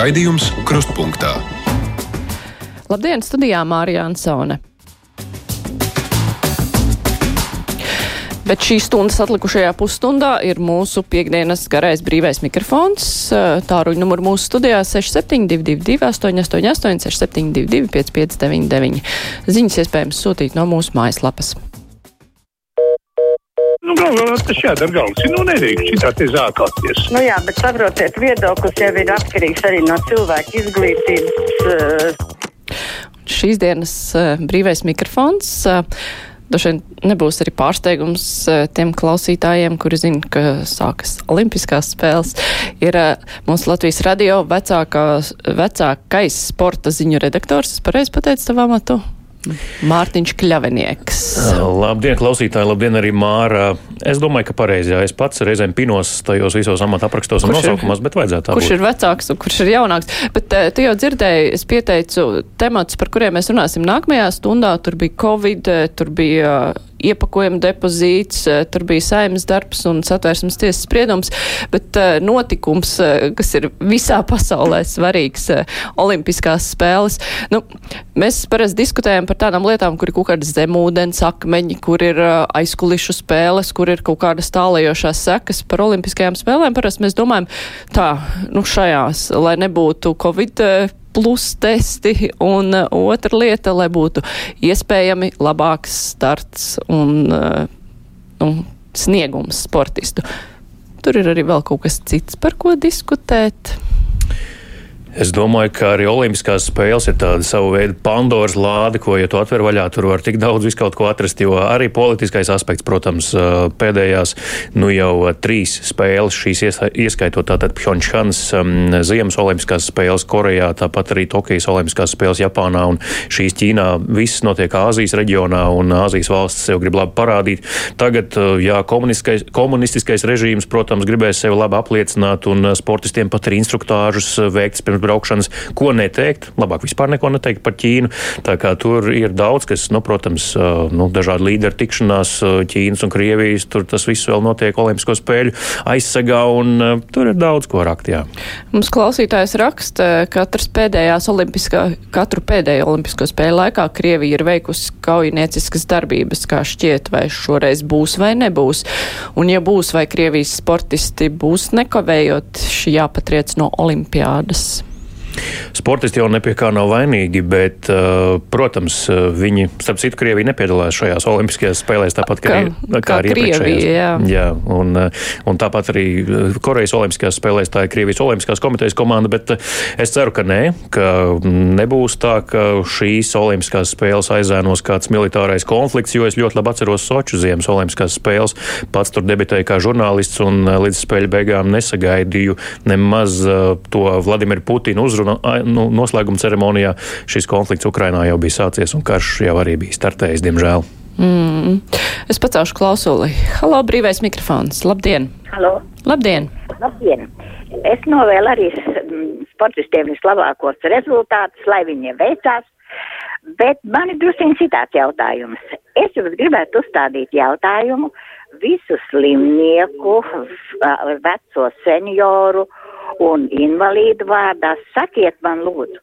Raidījums Krustpunktā. Labdien, studijā Mārija Ansone. Bet šīs stundas atlikušajā pusstundā ir mūsu piekdienas garais brīvais mikrofons. Tāruņa numuru mūsu studijā 6722, 888, 672, 559, ziņas iespējams sūtīt no mūsu mājaslapas. Nu, galvā tas jādara galvas. Nu, nedrīkst šitā te zākāties. Nu jā, bet saprotiet, viedoklis jau ir atkarīgs arī no cilvēka izglītības. Uh... Šīs dienas uh, brīvais mikrofons. Uh, Droši vien nebūs arī pārsteigums tiem klausītājiem, kuri zina, ka sākas Olimpiskās spēles. Ir mūsu Latvijas radio vecākā, vecākais sporta ziņu redaktors. Es pareizi pateicu tavu amatu? Mārtiņš Kļavinieks. Labdien, klausītāji, labdien arī Māra. Es domāju, ka pareizi, jā, es pats reizēm pinos tajos visos amata aprakstos un nosaukumos, bet vajadzētu tā Kurš būt. ir vecāks un kurš ir jaunāks? Bet tu jau dzirdēji, es pieteicu temats, par kuriem mēs runāsim nākamajā stundā. Tur bija Covid, tur bija iepakojuma depozīts, tur bija saimnes darbs un satvērsmes tiesas spriedums, bet notikums, kas ir visā pasaulē svarīgs, olimpiskās spēles. Nu, mēs parasti diskutējam par tādām lietām, kur ir kaut kādas zemūdens akmeņi, kur ir aizkulišu spēles, kur ir kaut kādas tālējošās sekas par olimpiskajām spēlēm. Parasti mēs domājam tā, nu šajās, lai nebūtu Covid plus testi, un uh, otra lieta, lai būtu iespējami labāks starts un uh, nu, sniegums sportistu. Tur ir arī vēl kaut kas cits, par ko diskutēt. Es domāju, ka arī Olimpiskās spēles ir tāda sava veida Pandoras lāde, ko, ja tu atver vaļā, tur var tik daudz visu kaut ko atrast. Jo arī politiskais aspekts, protams, pēdējās nu jau trīs spēles, šīs ieskaitot tātad Pjončhans Ziemas Olimpiskās spēles Korejā, tāpat arī Tokijas Olimpiskās spēles Japānā un šīs Ķīnā. Viss notiek Āzijas reģionā un Āzijas valsts sev grib labi parādīt. Tagad, jā, komunistiskais, komunistiskais režīms, protams, gribēs sevi labi apliecināt un sportistiem pat ir instruktāžus veikts pirms braukšanas, ko neteikt. Labāk vispār neko neteikt par Ķīnu. Tā kā tur ir daudz, kas, nu, protams, nu, dažādi līderu tikšanās Ķīnas un Krievijas, tur tas viss vēl notiek Olimpisko spēļu aizsegā, un tur ir daudz ko rakt. Jā. Mums klausītājs raksta, ka katras pēdējās olimpiskā, katru pēdējo olimpisko spēļu laikā Krievija ir veikusi kaujinieciskas darbības, kā šķiet, vai šoreiz būs vai nebūs. Un ja būs, vai Krievijas sportisti būs nekavējot šī jāpatriec no olimpiādas. Sportisti jau nepie kā nav vainīgi, bet, uh, protams, viņi, starp citu, Krievija nepiedalās šajās Olimpiskajās spēlēs, tāpat kā, kā, kā arī Krievija. Jā. jā un, un tāpat arī Korejas Olimpiskajās spēlēs tā ir Krievijas Olimpiskās komitejas komanda, bet es ceru, ka nē, ka nebūs tā, ka šīs Olimpiskās spēles aizēnos kāds militārais konflikts, jo es ļoti labi atceros Soču ziemas Olimpiskās spēles. Pats tur debitēju kā žurnālists un līdz spēļu beigām nesagaidīju nemaz to Vladimiru Putinu uzrunu nu, noslēguma ceremonijā šis konflikts Ukrainā jau bija sācies un karš jau arī bija startējis, diemžēl. Mm. Es pacaušu klausuli. Halo, brīvais mikrofons. Labdien! Halo! Labdien! Labdien! Es novēlu arī sportistiem vislabākos rezultātus, lai viņiem veicās. Bet man ir druskuļi citāds jautājums. Es jums gribētu uzstādīt jautājumu visu slimnieku, veco senioru un invalīdu vārdā. Sakiet man lūdzu,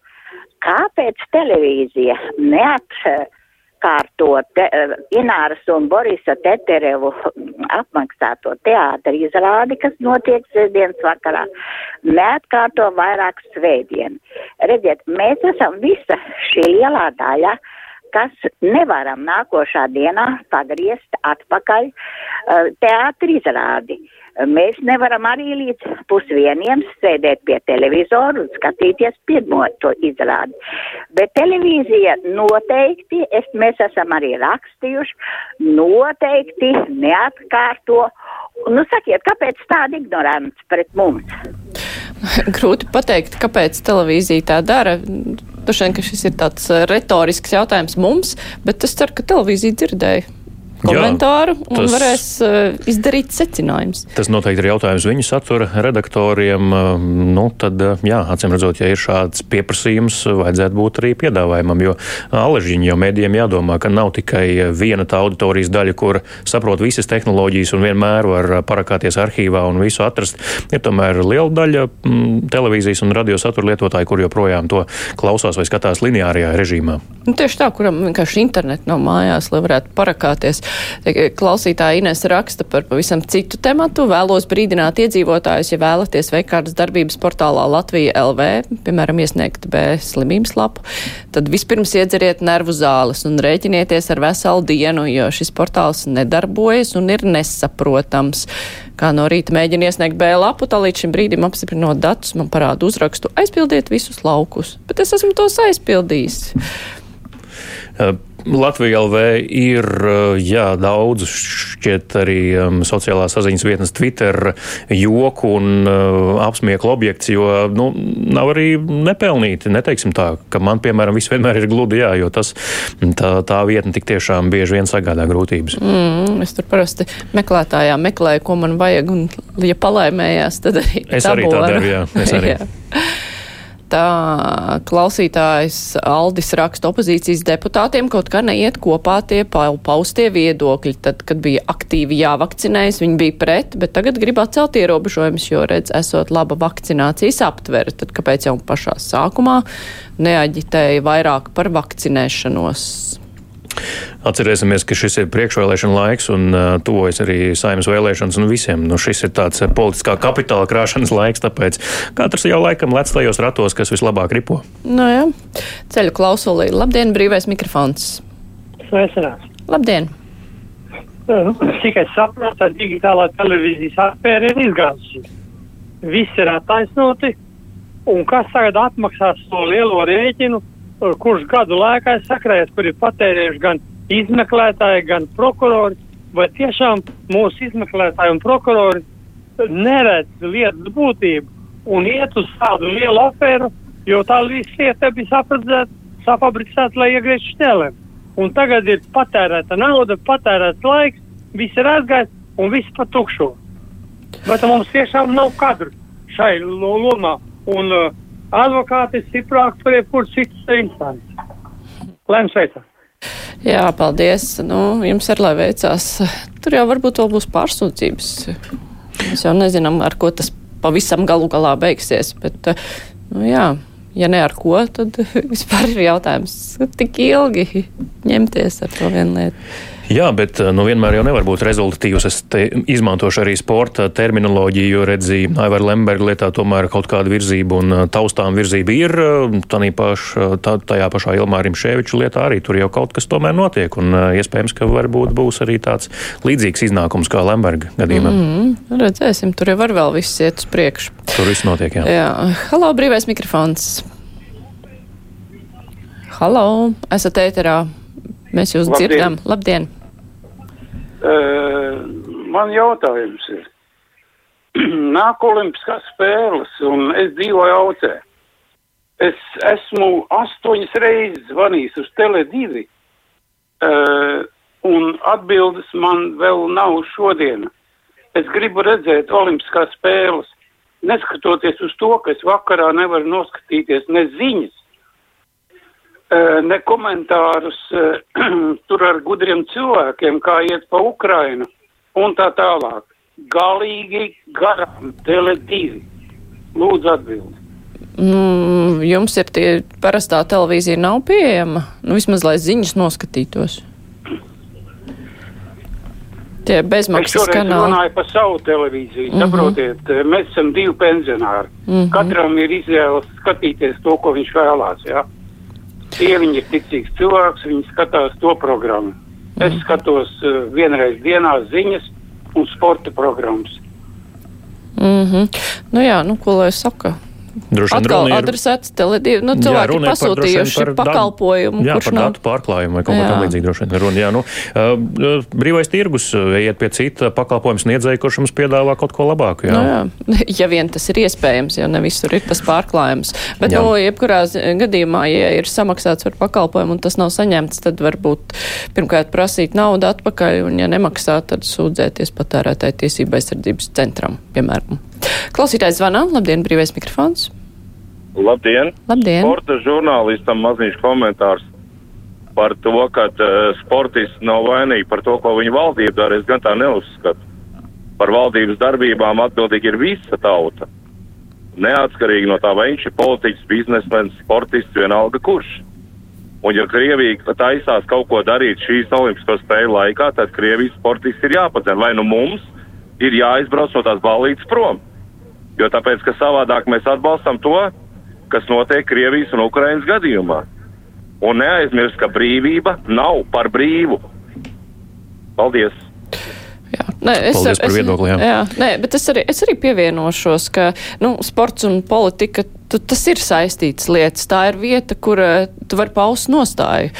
kāpēc televīzija neatkārto te, Ināras un Borisa Teterevu apmaksāto teātri izrādi, kas notiek sēdienas vakarā, neatkārto vairāk svētdien. Redziet, mēs esam visa šī lielā daļa kas nevaram nākošā dienā pagriezt atpakaļ uh, teātri izrādi. Mēs nevaram arī līdz pusvieniem sēdēt pie televizoru un skatīties pirmo to izrādi. Bet televīzija noteikti, es, mēs esam arī rakstījuši, noteikti neatkārto. Nu, sakiet, kāpēc tāda ignorants pret mums? Grūti pateikt, kāpēc televīzija tā dara. Droši vien, ka šis ir tāds retorisks jautājums mums, bet es ceru, ka televīzija dzirdēja komentāru Jā, un tas... varēs uh, izdarīt secinājumus. Tas noteikti ir jautājums viņu satura redaktoriem. Uh, nu, tad, uh, jā, acīm redzot, ja ir šāds pieprasījums, vajadzētu būt arī piedāvājumam, jo aležiņi jau mēdījiem jādomā, ka nav tikai viena tā auditorijas daļa, kur saprot visas tehnoloģijas un vienmēr var parakāties arhīvā un visu atrast. Ir tomēr liela daļa m, mm, televīzijas un radio satura lietotāju, kur joprojām to klausās vai skatās lineārajā režīmā. Nu, tieši tā, kuram vienkārši internetu nav mājās, lai varētu parakāties. Klausītāja Ines raksta par pavisam citu tematu. Vēlos brīdināt iedzīvotājus, ja vēlaties veikt kādas darbības portālā Latvija LV, piemēram, iesniegt B slimības lapu, tad vispirms iedzeriet nervu zāles un rēķinieties ar veselu dienu, jo šis portāls nedarbojas un ir nesaprotams. Kā no rīta mēģina iesniegt B lapu, tā līdz šim brīdim apstiprinot datus, man parāda uzrakstu, aizpildiet visus laukus. Bet es esmu tos aizpildījis. Latvija LV ir jā, daudz šķiet arī um, sociālās saziņas vietnes Twitter joku un uh, apsmieklu objekts, jo nu, nav arī nepelnīti. Neteiksim tā, ka man, piemēram, viss vienmēr ir gludi, jā, jo tas, tā, tā vietne tik tiešām bieži vien sagādā grūtības. Mm, es tur parasti meklētājā meklēju, ko man vajag, un, ja palaimējās, tad arī. Es arī tā daru, jā. Es arī. jā. Tā klausītājs Aldis raksta opozīcijas deputātiem kaut kā neiet kopā tie paustie viedokļi. Tad, kad bija aktīvi jāvakcinējas, viņi bija pret, bet tagad grib atcelt ierobežojumus, jo redz, esot laba vakcinācijas aptvere. Tad kāpēc jau pašā sākumā neaģitēja vairāk par vakcinēšanos? Atcerēsimies, ka šis ir priekšvēlēšana laiks un uh, tuvojas arī saimnes vēlēšanas un visiem. Nu, šis ir tāds politiskā kapitāla krāšanas laiks, tāpēc katrs jau laikam lec tajos ratos, kas vislabāk ripo. Nu, jā. Ceļu klausulī. Labdien, brīvais mikrofons. Sveicinās. Labdien. Cik es saprotu, tad digitālā televīzijas atpēra ir izgāzusi. Viss ir attaisnoti, un kas tagad atmaksās to lielo rēķinu, kurš gadu laikā ir sakrājies, kur ir patērējuši gan izmeklētāji, gan prokurori, vai tiešām mūsu izmeklētāji un prokurori neredz lietas būtību un iet uz tādu lielu aferu, jo tā lieta bija safabricēta, lai iegriežtu šķēlēm. Un tagad ir patērēta nauda, patērēts laiks, viss ir aizgājis un viss pa tukšo. Bet mums tiešām nav kadru šai lomā. Un uh, advokāti ir stiprāki par jebkuru citu instanci. Lēms veicās. Jā, paldies. Nu, jums ir lai veicās. Tur jau varbūt vēl būs pārsūdzības. Mēs jau nezinām, ar ko tas pavisam galu galā beigsies. Bet, nu, jā, ja ne ar ko, tad vispār ir jautājums, tik ilgi ņemties ar to vienu lietu. Jā, bet eh, nu, vienmēr jau nevar būt rezultatīvs. Es izmantošu arī sporta terminoloģiju, jo redzīju, Aivar Lemberga lietā tomēr kaut kāda virzība un eh, taustām virzība ir. Eh, Tanī paš, tā, tajā pašā Ilmārim Ševiču lietā arī tur jau kaut kas tomēr notiek. Un iespējams, ka varbūt būs arī tāds līdzīgs iznākums kā Lemberga gadījumā. Mm -hmm. Redzēsim, tur jau var vēl viss iet uz priekšu. Tur viss notiek, jā. jā. Halo, brīvais mikrofons. Halo, esat ēterā. Mēs jūs Labdien. dzirdam. Labdien! Man jautājums ir, nāk olimpiskās spēles un es dzīvoju Aucē. Es esmu astoņas reizes zvanījis uz Tele2 uh, un atbildes man vēl nav šodien. Es gribu redzēt olimpiskās spēles, neskatoties uz to, ka es vakarā nevaru noskatīties ne ziņas, ne komentārus tur ar gudriem cilvēkiem, kā iet pa Ukrainu un tā tālāk. Galīgi garām Tele2. Lūdzu atbildi. Nu, jums ir tie parastā televīzija nav pieejama, nu vismaz lai ziņas noskatītos. Tie bezmaksas kanāli. Es runāju par savu televīziju, mm -hmm. saprotiet, mēs esam divi pensionāri. Mm -hmm. Katram ir izvēle skatīties to, ko viņš vēlās, jā. Ja? Sieviņa ir ticīgs cilvēks, viņa skatās to programmu. Es mm. skatos uh, vienreiz dienā ziņas un sporta programmas. Mm -hmm. Nu jā, nu ko lai saka? Droši Atkal ir- adresēts teledivi, nu, Jā, cilvēki runa ir par- pasūtījuši par datu- pakalpojumu, Jā, par nav. datu pārklājumu vai kaut ko Jā. tamlīdzīgu droši vien runa. Jā, nu, uh, brīvais tirgus, ejiet pie cita pakalpojuma sniedzēja, kurš jums piedāvā kaut ko labāku. Jā. Nu, jā. Ja vien tas ir iespējams, jo ne visur ir tas pārklājums. Bet, Jā. nu, jebkurā gadījumā, ja ir samaksāts par pakalpojumu un tas nav saņemts, tad varbūt pirmkārt prasīt naudu atpakaļ, un ja nemaksā, tad sūdzēties patērētāju tiesību aizsardzības centram, piemēram. Klausītājs zvanā, labdien, brīvais mikrofons. Labdien! Labdien! Sporta žurnālistam maziņš komentārs par to, ka uh, sportisti nav vainīgi par to, ko viņa valdība dara. Es gan tā neuzskatu. Par valdības darbībām atbildīgi ir visa tauta. Neatkarīgi no tā, vai viņš ir politiķis, biznesmenis, sportists, vienalga kurš. Un ja Krievija taisās kaut ko darīt šīs olimpisko spēļu laikā, tad Krievijas sportists ir jāpadzena. Vai nu mums ir jāizbrauc no tās balītas prom? Jo tāpēc, ka savādāk mēs atbalstam to, kas notiek Krievijas un Ukrainas gadījumā. Un neaizmirst, ka brīvība nav par brīvu. Paldies! Jā. Nē, es, Paldies par es, viedokli, jā. jā nē, bet es arī, es arī pievienošos, ka nu, sports un politika, tu, tas ir saistīts lietas. Tā ir vieta, kur eh, tu vari paust nostāju.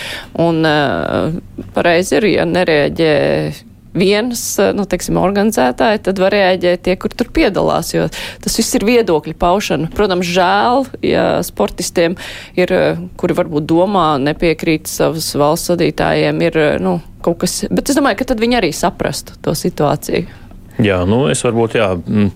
Un uh, pareizi ir, ja nereaģē viens, eh, nu, teiksim, organizētāji, tad var rēģēt tie, kur tur piedalās, jo tas viss ir viedokļu paušana. Protams, žēl, ja sportistiem ir, eh, kuri varbūt domā, nepiekrīt savas valsts vadītājiem, ir, eh, nu, kaut kas, bet es domāju, ka tad viņi arī saprastu to situāciju. Jā, nu es varbūt, jā, mm,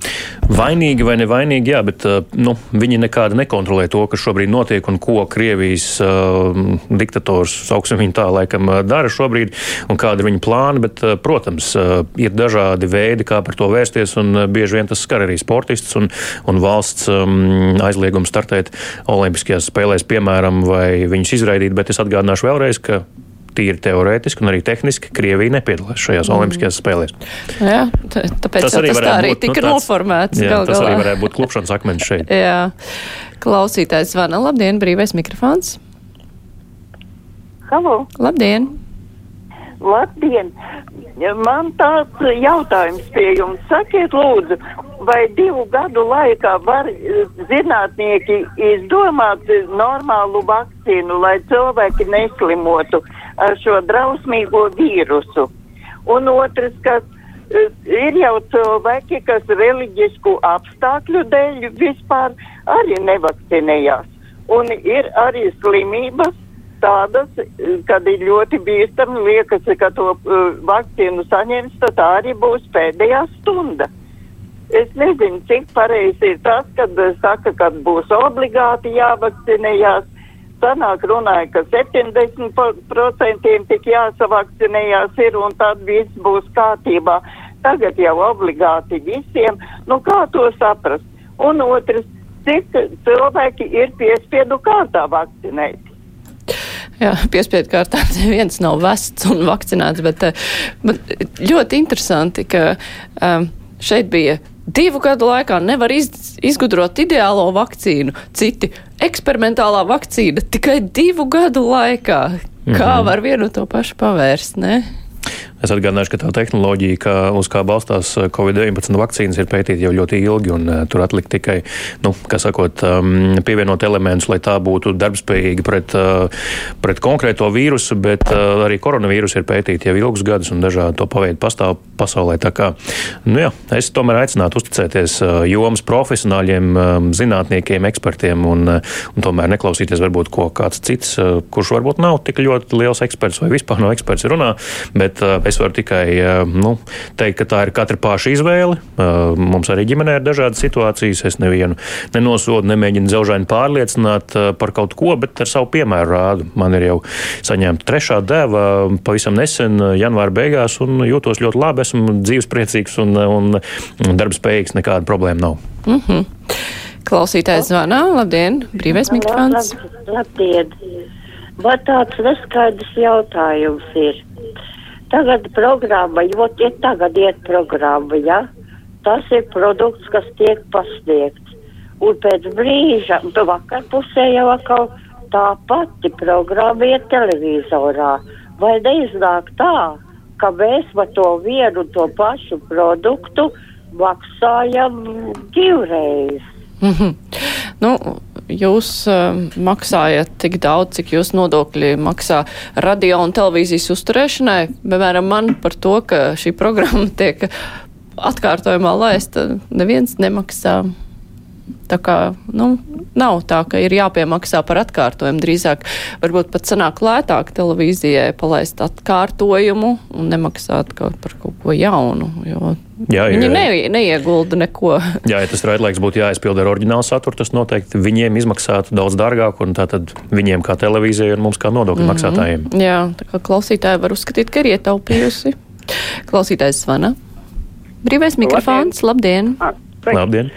vainīgi vai nevainīgi, jā, bet uh, nu, viņi nekādi nekontrolē to, kas šobrīd notiek un ko Krievijas uh, diktators, sauksim viņu tā, laikam uh, dara šobrīd un kādi ir viņa plāni, bet, protams, uh, ir dažādi veidi, kā par to vērsties un bieži vien tas skar arī sportistus un, un valsts um, aizliegumu startēt Olimpiskajās spēlēs, piemēram, vai viņus izraidīt, bet es atgādināšu vēlreiz, ka tīri teorētiski un arī tehniski Krievija nepiedalās šajās mm. Olimpiskajās spēlēs. Jā, tāpēc tas, tas tā arī būt, tika tāds- noformēts. Jā, gal tas galā. arī varētu būt klupšanas akmens šeit. Jā, klausītājs zvana. Labdien, brīvais mikrofons. Halo, Labdien! labdien! Man tāds jautājums pie jums. Sakiet, lūdzu, vai divu gadu laikā var eh, zinātnieki izdomāt eh, normālu vakcīnu, lai cilvēki neslimotu ar šo drausmīgo vīrusu? Un otrs, kas eh, ir jau cilvēki, kas reliģisku apstākļu dēļ vispār arī nevakcinējās. Un ir arī slimības tādas, kad ir ļoti bīstami, liekas, ka to uh, vakcīnu saņems, tad tā arī būs pēdējā stunda. Es nezinu, cik pareizi ir tas, kad uh, saka, ka būs obligāti jāvakcinējās. Sanāk runāja, ka 70% tik jāsavakcinējās ir un tad viss būs kārtībā. Tagad jau obligāti visiem. Nu kā to saprast? Un otrs, cik cilvēki ir piespiedu kārtā vakcinēti? Jā, piespiedu kārtā neviens nav vests un vakcinēts, bet, eh, bet ļoti interesanti, ka um, šeit bija divu gadu laikā nevar iz, izgudrot ideālo vakcīnu, citi eksperimentālā vakcīna tikai divu gadu laikā. Kā Mhm. var vienu to pašu pavērst, ne? Es atgādināšu, ka tā tehnoloģija, kā, uz kā balstās eh, Covid-19 vakcīnas, ir pētīta jau ļoti ilgi, un uh, tur atlikt tikai, nu, kā sakot, um, pievienot elementus, lai tā būtu darbspējīga pret, uh, pret konkrēto vīrusu, bet arī koronavīrusu ir pētīta jau ilgus gadus, un dažādi to paveidu pastāv pasaulē. Tā kā, nu jā, es tomēr aicinātu uzticēties jomas profesionāļiem, um, zinātniekiem, ekspertiem, un, un tomēr neklausīties varbūt, ko kāds cits, kurš varbūt nav tik ļoti liels eksperts vai vispār nav eksperts runā, bet es varu tikai uh, nu, teikt, ka tā ir katra paša izvēle. Uh, Mums arī ģimenē ir dažādas situācijas. Es nevienu nenosodu, nemēģinu dzelžaini pārliecināt uh, par kaut ko, bet ar savu piemēru rādu. Man ir jau saņemta trešā deva pavisam nesen, janvāra beigās, un jūtos ļoti labi. Esmu dzīvespriecīgs un, un, darbspējīgs. Nekāda problēma nav. Mm -hmm. Klausītājs zvanā. Labdien, brīvais mikrofons. Lab, labdien! Man tāds neskaidrs jautājums ir. Tagad programma, jo ir tagad iet programma, ja? Tas ir produkts, kas tiek pasniegts. Un pēc brīža, nu, vakar pusē jau atkal tā pati programma iet televizorā. Vai neiznāk tā, ka mēs par to vienu to pašu produktu maksājam divreiz? Mm -hmm. Nu, jūs uh, maksājat tik daudz, cik jūs nodokļi maksā radio un televīzijas uzturēšanai. Piemēram, man par to, ka šī programma tiek atkārtojumā laista, neviens nemaksā. Tā kā, nu, nav tā, ka ir jāpiemaksā par atkārtojumu. Drīzāk varbūt pat sanāk lētāk televīzijai palaist atkārtojumu un nemaksāt kaut par kaut ko jaunu, jo Jā, viņi jo- ne, neiegulda neko. Jā, ja tas raidlaiks būtu jāizpild ar oriģinālu saturu, tas noteikti viņiem izmaksātu daudz dārgāk, un tātad viņiem kā televīzijai un mums kā nodokļu Mhm. maksātājiem. Jā, tā kā klausītāji var uzskatīt, ka ir ietaupījusi. Klausītājs zvana. Brīvais mikrofons, labdien! Labdien!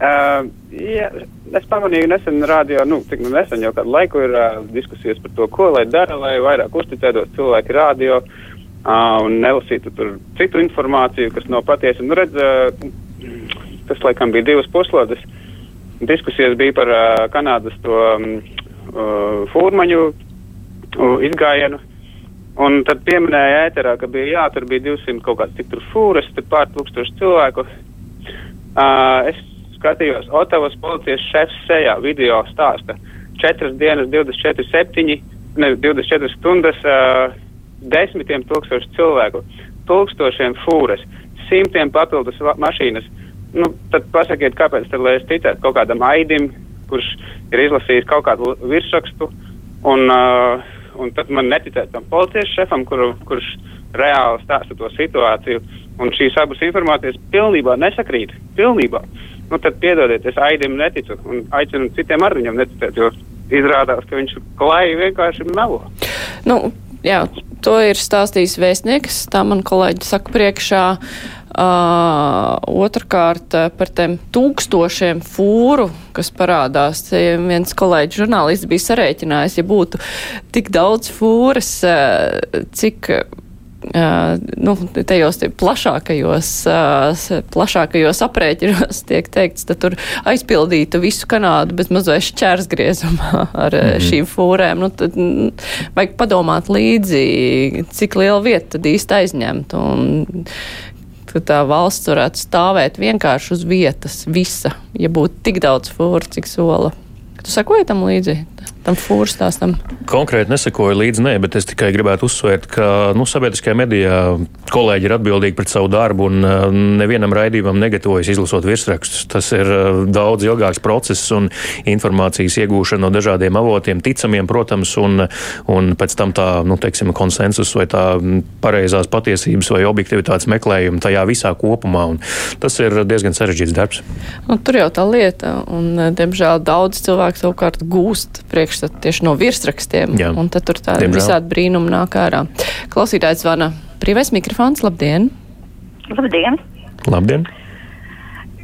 Uh, jā, es pamanīju nesen rādio, nu, cik nu nesen jau kādu laiku ir uh, diskusijas par to, ko lai dara, lai vairāk uzticētos cilvēki rādio uh, un nelasītu tur citu informāciju, kas nav patiesa. Nu, redz, uh, tas laikam bija divas puslodes. Diskusijas bija par uh, Kanādas to um, uh, fūrmaņu uh, izgājienu. Un tad pieminēja ēterā, ka bija jā, tur bija 200 kaut kāds cik tur fūras, tur pār tūkstoši cilvēku. Uh, es skatījos Otavas policijas šefs sejā video stāsta. Četras dienas, 24, 7, ne, 24 stundas, uh, desmitiem tūkstoši cilvēku, tūkstošiem fūras, simtiem papildus mašīnas. Nu, tad pasakiet, kāpēc tad, lai es ticētu kaut kādam aidim, kurš ir izlasījis kaut kādu virsrakstu, un, uh, un tad man neticēt tam policijas šefam, kuru, kurš reāli stāsta to situāciju, un šīs abas informācijas pilnībā nesakrīt, pilnībā. Nu, tad piedodiet, es aidim neticu, un aicinu citiem ar viņam neticēt, jo izrādās, ka viņš klāji vienkārši melo. Nu, jā, to ir stāstījis vēstnieks, tā man kolēģi saka priekšā. Uh, otrkārt, par tiem tūkstošiem fūru, kas parādās. Viens kolēģis žurnālists bija sarēķinājis, ja būtu tik daudz fūras, cik. Uh, nu, tajos plašākajos, uh, plašākajos aprēķinos tiek teikts, tad tur aizpildītu visu Kanādu bez mazais šķērsgriezumā ar mm -hmm. šīm fūrēm. Nu, tad vajag padomāt līdzi, cik liela vieta tad īsti aizņemt. Un, ka tā valsts varētu stāvēt vienkārši uz vietas, visa, ja būtu tik daudz fūru, cik sola. Tu sakoji tam līdzi, tam fūru stāstam? Konkrēti nesakoju līdzi, nē, bet es tikai gribētu uzsvērt, ka nu, sabiedriskajā medijā kolēģi ir atbildīgi par savu darbu un uh, nevienam raidījumam negatavojas izlasot virsrakstus. Tas ir uh, daudz ilgāks process un informācijas iegūšana no dažādiem avotiem, ticamiem, protams, un, un pēc tam tā, nu, teiksim, konsensus vai tā pareizās patiesības vai objektivitātes meklējuma tajā visā kopumā. Un tas ir diezgan sarežģīts darbs. Nu, tur jau tā lieta, un, eh, diemžēl, daudz cilvēku savukārt gūst priekšstatu tieši no virsrakstiem, Jā. un tad tur tādi visādi brīnumi nāk ārā. Klausītājs zvana. Brīvais mikrofons, labdien! Labdien! Labdien!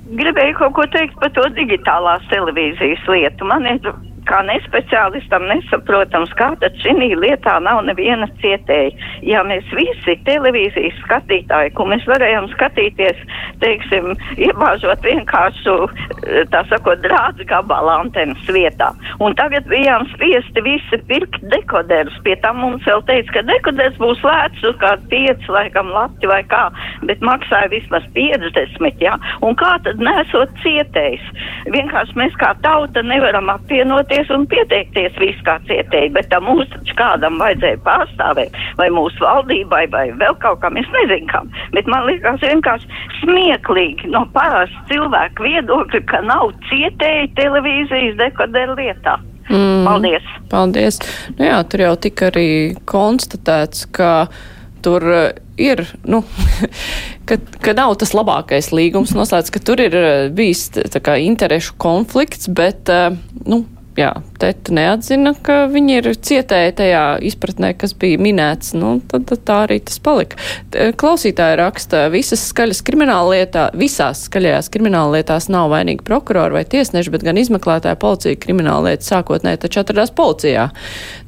Gribēju kaut ko teikt par to digitālās televīzijas lietu. Man ir kā nespeciālistam nesaprotams, kā tad šī lietā nav neviena cietēja. Ja mēs visi televīzijas skatītāji, ko mēs varējām skatīties, teiksim, iebāžot vienkāršu, tā sakot, drāds gabalā antenas vietā, un tagad bijām spiesti visi pirkt dekoderus, pie tam mums vēl teica, ka dekoders būs lēts uz kā 5, laikam, lati vai kā, bet maksāja vismaz 50, jā, un kā tad nesot cietējs? Vienkārši mēs kā tauta nevaram apvienoties un pieteikties visu kā cietēji, bet tam mūs taču kādam vajadzēja pārstāvēt, vai mūsu valdībai, vai vēl kaut kam, es nezinu kam, bet man liekas vienkārši smieklīgi no parasta cilvēka viedokļa, ka nav cietēji televīzijas dekoderu lietā. Mm, Paldies! Paldies! Nu jā, tur jau tika arī konstatēts, ka tur eh, ir, nu, ka, ka nav tas labākais līgums noslēgts, ka tur ir eh, bijis tā kā interešu konflikts, bet, eh, nu, jā, teta neatzina, ka viņi ir cietēji tajā izpratnē, kas bija minēts, nu, tad, tad tā arī tas palika. Klausītāji raksta, visas skaļas krimināla lietā, visās skaļajās krimināla lietās nav vainīgi prokurori vai tiesneši, bet gan izmeklētāja policija krimināla lieta sākotnēji taču atradās policijā.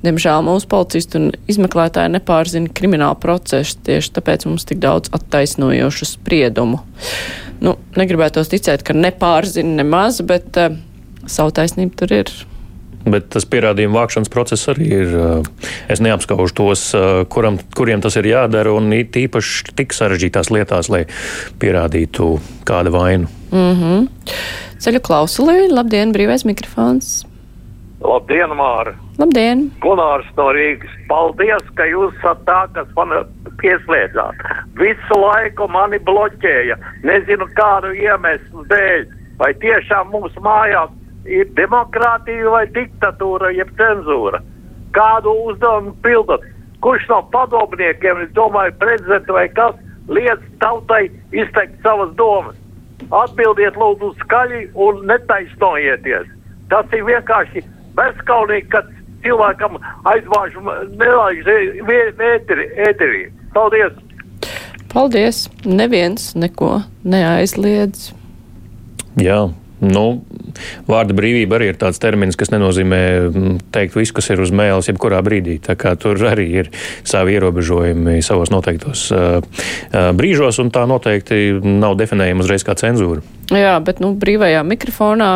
Diemžēl mūsu policisti un izmeklētāji nepārzina kriminālu procesu, tieši tāpēc mums tik daudz attaisnojošu spriedumu. Nu, negribētos ticēt, ka nepārzina nemaz, bet uh, savu taisnību tur ir. Bet tas pierādījumu vākšanas process arī ir. Es neapskaužu tos, kuram, kuriem tas ir jādara, un tīpaši tik sarežģītās lietās, lai pierādītu kādu vainu. Mm -hmm. Ceļu klausulī, labdien, brīvais mikrofons! Labdien, Māra! Labdien! Gunārs no Rīgas. Paldies, ka jūs esat tā, kas man pieslēdzāt. Visu laiku mani bloķēja. Nezinu, kādu iemeslu dēļ. Vai tiešām mums mājās ir demokrātija vai diktatūra, jeb cenzūra? Kādu uzdevumu pildat? Kurš no padomniekiem, es domāju, prezidents vai kas, liedz tautai izteikt savas domas? Atbildiet lūdzu skaļi un netaisnojieties. Tas ir vienkārši bezskaunīgi, kad cilvēkam aizvāž nelaiž ēterī. ēterī. Paldies! Paldies! Neviens neko neaizliedz. Jā, nu, vārda brīvība arī ir tāds termins, kas nenozīmē teikt visu, kas ir uz mēles, jebkurā brīdī. Tā kā tur arī ir savi ierobežojumi savos noteiktos uh, uh, brīžos, un tā noteikti nav definējama uzreiz kā cenzūra. Jā, bet nu, brīvajā mikrofonā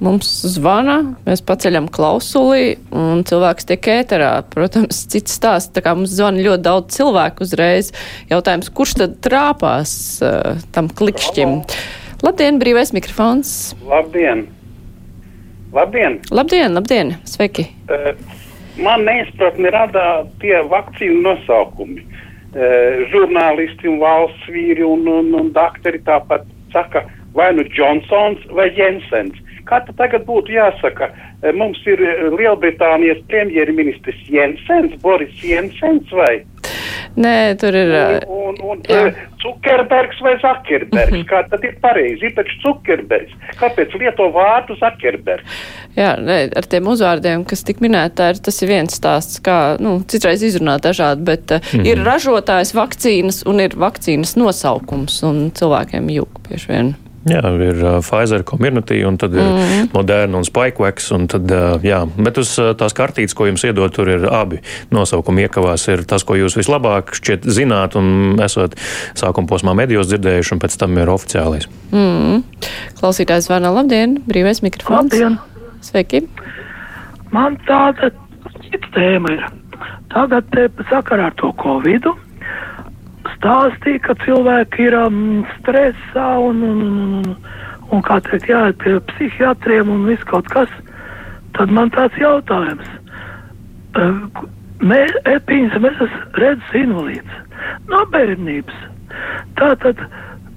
mums zvana, mēs paceļam klausuli, un cilvēks tiek ēterā. Protams, cits stāsts, tā kā mums zvana ļoti daudz cilvēku uzreiz. Jautājums, kurš tad trāpās uh, tam klikšķim? Labdien, brīvais mikrofons! Labdien! Labdien! Labdien, labdien! Sveiki! Uh, man neizpratni rada tie vakcīnu nosaukumi. Uh, žurnālisti un valsts vīri un, un, un doktori tāpat saka, vai nu Johnsons vai Jensens. Kā tad tagad būtu jāsaka? Mums ir Lielbritānijas premjerministrs Jensens, Boris Jensens vai? Nē, tur ir. Un, un, un Zukerbergs vai Zakerbergs? Kā tad ir pareizi? Ir taču Zukerbergs. Kāpēc lieto vārdu Zakerbergs? Jā, ne, ar tiem uzvārdiem, kas tik minēta, tas ir viens stāsts, kā, nu, citreiz izrunāt dažādi, bet mm -hmm. ir ražotājs vakcīnas un ir vakcīnas nosaukums, un cilvēkiem jūg bieži vien. Jā, ir uh, Pfizer, Comirnaty, un tad ir mm -hmm. Moderna un Spikevax. Un tad, uh, jā, bet uz uh, tās kartītes, ko jums iedod, tur ir abi nosaukumi iekavās. Ir tas, ko jūs vislabāk šķiet zināt un esat sākuma posmā medijos dzirdējuši, un pēc tam ir oficiālais. Mm -hmm. Klausītājs zvana labdien, brīvais mikrofons. Labdien! Sveiki! Man tāda cita tēma ir. Tagad sakarā ar to Covidu stāstīja, ka cilvēki ir um, stresā un, un, un, un kā teikt, jāiet pie psihiatriem un viss kaut kas, tad man tāds jautājums. Uh, mēs, epīns, mēs esam redzes invalīds no bērnības. Tātad,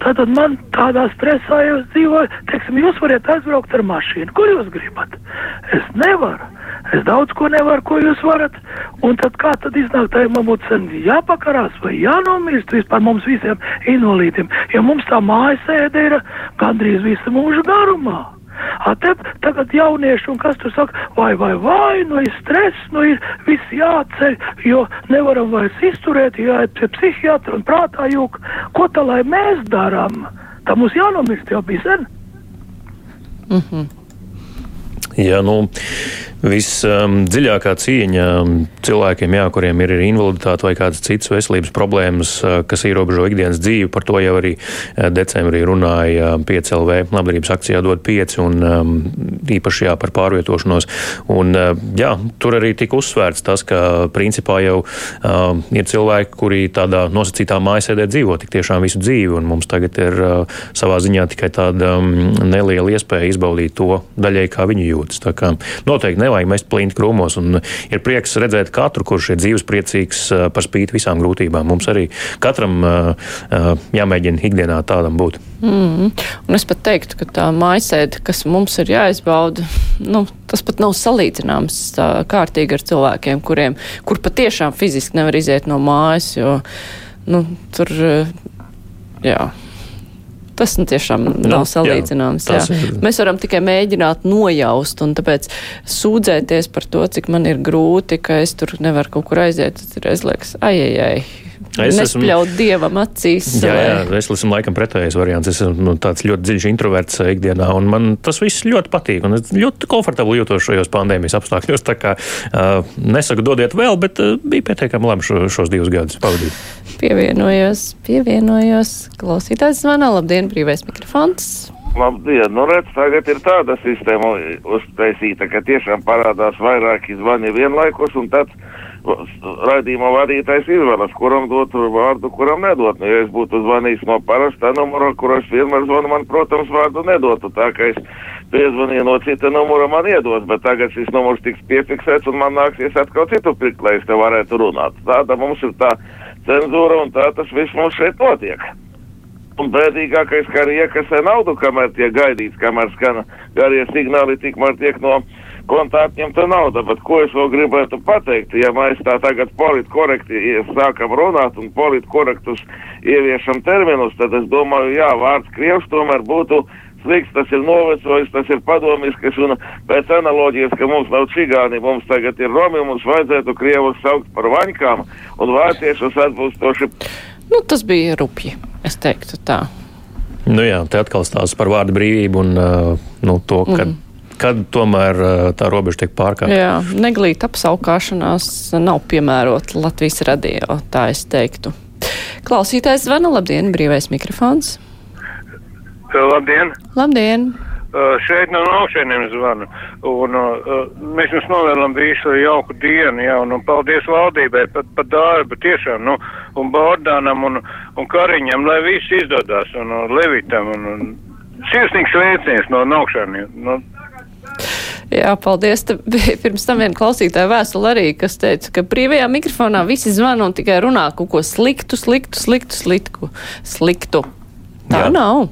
tātad man tādā stresā jūs dzīvojat, teiksim, jūs varat aizbraukt ar mašīnu. Kur jūs gribat? Es nevaru. Es daudz ko nevaru, ko jūs varat. Un tad kā tad iznāk, tā man būtu sen jāpakarās vai jānomirst vispār mums visiem invalīdiem, jo mums tā mājasēde ir gandrīz visu mūžu garumā. A te tagad jaunieši, un kas tur saka, vai, vai, vai, nu ir stress, nu ir viss jāceļ, jo nevaram vairs izturēt, jāiet pie psihiatra un prātā jūk. Ko tā lai mēs darām? Tā mums jānomirst jau bija sen. Mm -hmm. Ja, nu, Visdziļākā um, cieņa cilvēkiem, jā, kuriem ir invaliditāte vai kādas citas veselības problēmas, uh, kas ierobežo ikdienas dzīvi, par to jau arī uh, decembrī runāja 5LV labdarības akcijā dod 5 un um, īpaši jā, par pārvietošanos. Un, uh, jā, tur arī tika uzsvērts tas, ka principā jau uh, ir cilvēki, kuri tādā nosacītā mājasēdē dzīvo tik tiešām visu dzīvi, un mums tagad ir uh, savā ziņā tikai tāda um, neliela iespēja izbaudīt to daļai, kā viņi jūtas. Tā kā noteikti nevar nevajag mest plīnt krūmos. Ir prieks redzēt katru, kurš ir dzīves priecīgs par spīti visām grūtībām. Mums arī katram jāmēģina ikdienā tādam būt. Mm. Un es pat teiktu, ka tā mājasēde, kas mums ir jāizbauda, nu, tas pat nav salīdzināms kārtīgi ar cilvēkiem, kuriem, kur patiešām fiziski nevar iziet no mājas, jo nu, tur, jā. Tas nu, tiešām nu, nav salīdzināms. Jā, jā. Ir. Mēs varam tikai mēģināt nojaust, un tāpēc sūdzēties par to, cik man ir grūti, ka es tur nevaru kaut kur aiziet. Tas ir aizlieks, ai, ai, ai. Es Nespļaut esmu, dievam acīs. Jā, jā, es esmu laikam pretējais variants. Es esmu nu, tāds ļoti dziļš introverts eh, ikdienā, un man tas viss ļoti patīk. Es ļoti komfortabli jūtos šajos pandēmijas apstākļos. Tā kā uh, nesaku dodiet vēl, bet uh, bija pietiekami labi šo, šos divus gadus pavadīt. Pievienojos, pievienojos. Klausītājs zvana. Labdien, brīvais mikrofons. Labdien! Nu, redz, tagad ir tāda sistēma uztaisīta, ka tiešām parādās vairāki zvani vienlaikus, un tad raidījuma vadītājs izvēlas, kuram dot vārdu, kuram nedot. Nu, ja es būtu zvanījis no parastā numura, kur es vienmēr zvanu, man, protams, vārdu nedotu. Tā kā es piezvanīju no cita numura, man iedos, bet tagad šis numurs tiks piefiksēts, un man nāksies atkal citu pirkt, lai es te varētu runāt. Tāda mums ir tā cenzūra, un tā tas viss mums šeit notiek. Un bēdīgākais, ka arī iekasē naudu, kamēr tiek gaidīts, kamēr skan garie signāli, tikmēr tiek no kontā atņemta nauda. Bet ko es vēl gribētu pateikt, ja mēs tā tagad politkorekti sākam runāt un politkorektus ieviešam terminus, tad es domāju, jā, vārds krievs tomēr būtu slikts, tas ir novecojis, tas ir padomisks, un pēc analoģijas, ka mums nav čigāni, mums tagad ir romi, mums vajadzētu krievus saukt par vaņkām un vāciešus atbilstoši. Nu, tas bija rupji, es teiktu tā. Nu jā, te atkal stāsts par vārdu brīvību un uh, nu, to, ka mm. kad tomēr uh, tā robeža tiek pārkāpta. Jā, neglīta apsaukāšanās nav piemērota Latvijas radio, tā es teiktu. Klausītājs zvana, labdien, brīvais mikrofons. Labdien! Labdien! Uh, šeit no augšējiem zvanu. Un, uh, mēs jums novēlam visu jauku dienu, jā, un, un paldies valdībai par pa darbu tiešām, nu, un Bordānam un, un Kariņam, lai viss izdodās, un, un Levitam, un, un sirsnīgs sveiciens no augšējiem. No, Jā, paldies. Te bija pirms tam viena klausītāja vēstule arī, kas teica, ka brīvajā mikrofonā visi zvana un tikai runā kaut ko sliktu, sliktu, sliktu, sliktu. sliktu. Tā Jā. nav.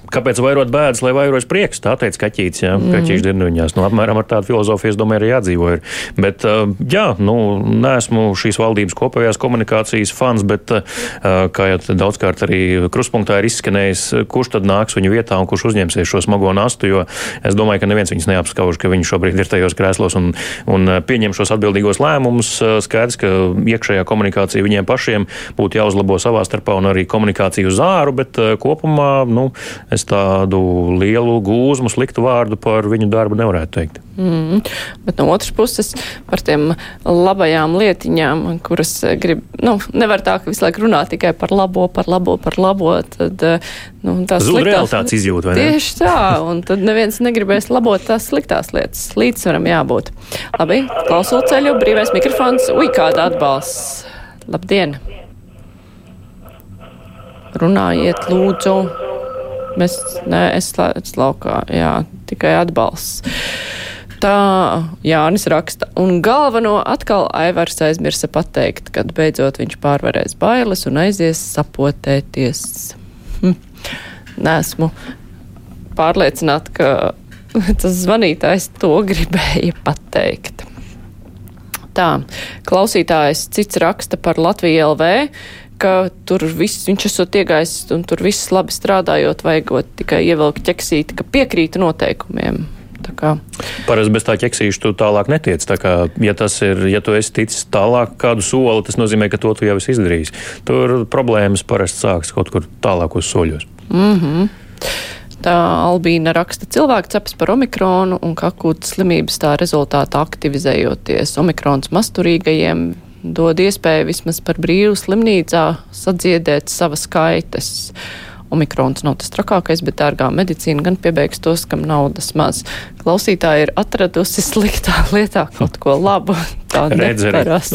kāpēc vairot bēdas, lai vairojas prieks? Tā teica kaķītis, jā, mm. kaķīši dirnuņās. Nu, apmēram ar tādu filozofiju, es domāju, arī jādzīvo. Ir. Bet, uh, jā, nu, neesmu šīs valdības kopējās komunikācijas fans, bet, uh, kā jau daudzkārt arī kruspunktā ir izskanējis, kurš tad nāks viņu vietā un kurš uzņemsies šo smago nastu, jo es domāju, ka neviens viņus neapskauž, ka viņi šobrīd ir tajos krēslos un, un pieņem šos atbildīgos lēmumus. Skaidrs, ka iekšējā komunikācija viņiem pašiem būtu jāuzlabo savā starpā un arī komunikācija uz āru, bet kopumā, nu, es es tādu lielu gūzmu, sliktu vārdu par viņu darbu nevarētu teikt. Mm, bet no otras puses par tiem labajām lietiņām, kuras grib, nu, nevar tā, ka visu laiku runā tikai par labo, par labo, par labo, tad, nu, tās Zūd realitātes izjūt, vai ne? Tieši tā, un tad neviens negribēs labot tās sliktās lietas. Līdzsvaram jābūt. Labi, klausulceļu, brīvais mikrofons, uj, kāda atbalsts. Labdien! Runājiet, lūdzu. Mēs, nē, es slēdzu laukā, jā, tikai atbalsts. Tā Jānis raksta, un galveno atkal Aivars aizmirsa pateikt, kad beidzot viņš pārvarēs bailes un aizies sapotēties. Hm. Nesmu pārliecināta, ka tas zvanītājs to gribēja pateikt. Tā, klausītājs cits raksta par Latviju LV ka tur viss, viņš esot iegājis un tur viss labi strādājot, vajagot tikai ievelkt ķeksīti, ka piekrīta noteikumiem. Parasti bez tā ķeksīša tu tālāk netiec. Tā kā, ja, ir, ja tu esi ticis tālāk kādu soli, tas nozīmē, ka to tu jau esi izdarījis. Tur problēmas parasti sākas kaut kur tālākos soļos. Mm -hmm. Tā Albīna raksta cilvēku cepas par omikronu un ka akūtas slimības tā rezultātā aktivizējoties omikrons masturīgajiem dod iespēju vismaz par brīvu slimnīcā sadziedēt savas kaitas. Omikrons nav tas trakākais, bet dārgā medicīna gan piebeigs tos, kam naudas maz. Klausītāji ir atradusi sliktā lietā kaut ko labu. Tā Redz,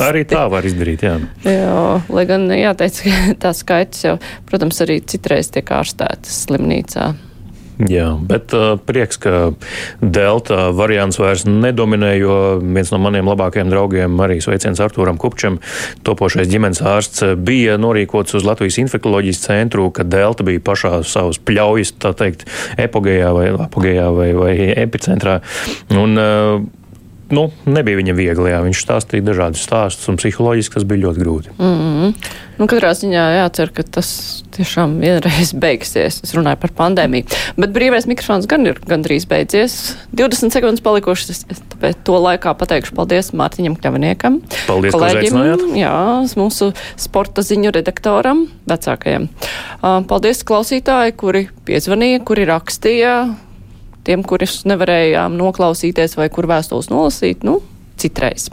arī, tā var izdarīt, jā. Jā, lai gan jāteic, ka tās skaitas jau, protams, arī citreiz tiek ārstētas slimnīcā. Jā, bet uh, prieks, ka delta variants vairs nedominē, jo viens no maniem labākajiem draugiem, arī sveiciens Artūram Kupčam, topošais ģimenes ārsts, bija norīkots uz Latvijas infektuoloģijas centru, kad delta bija pašā savas pļaujas, tā teikt, epogējā vai, apogējā vai, vai epicentrā. Un, uh, nu, nebija viņam viegli. Jā. Viņš stāstīja dažādus stāstus, un psiholoģiski tas bija ļoti grūti. Mm -hmm. nu, katrā ziņā jācer, ka tas tiešām vienreiz beigsies. Es runāju par pandēmiju. Bet brīvais mikrofons gan ir gandrīz beidzies. 20 sekundes palikušas, tāpēc to laikā pateikšu paldies Mārtiņam Kļaviniekam. Paldies, kolēģim. Jā, mūsu sporta ziņu redaktoram, vecākajam. Paldies klausītāji, kuri piezvanīja, kuri rakstīja tiem, kurus nevarējām noklausīties vai kur vēstules nolasīt, nu, citreiz.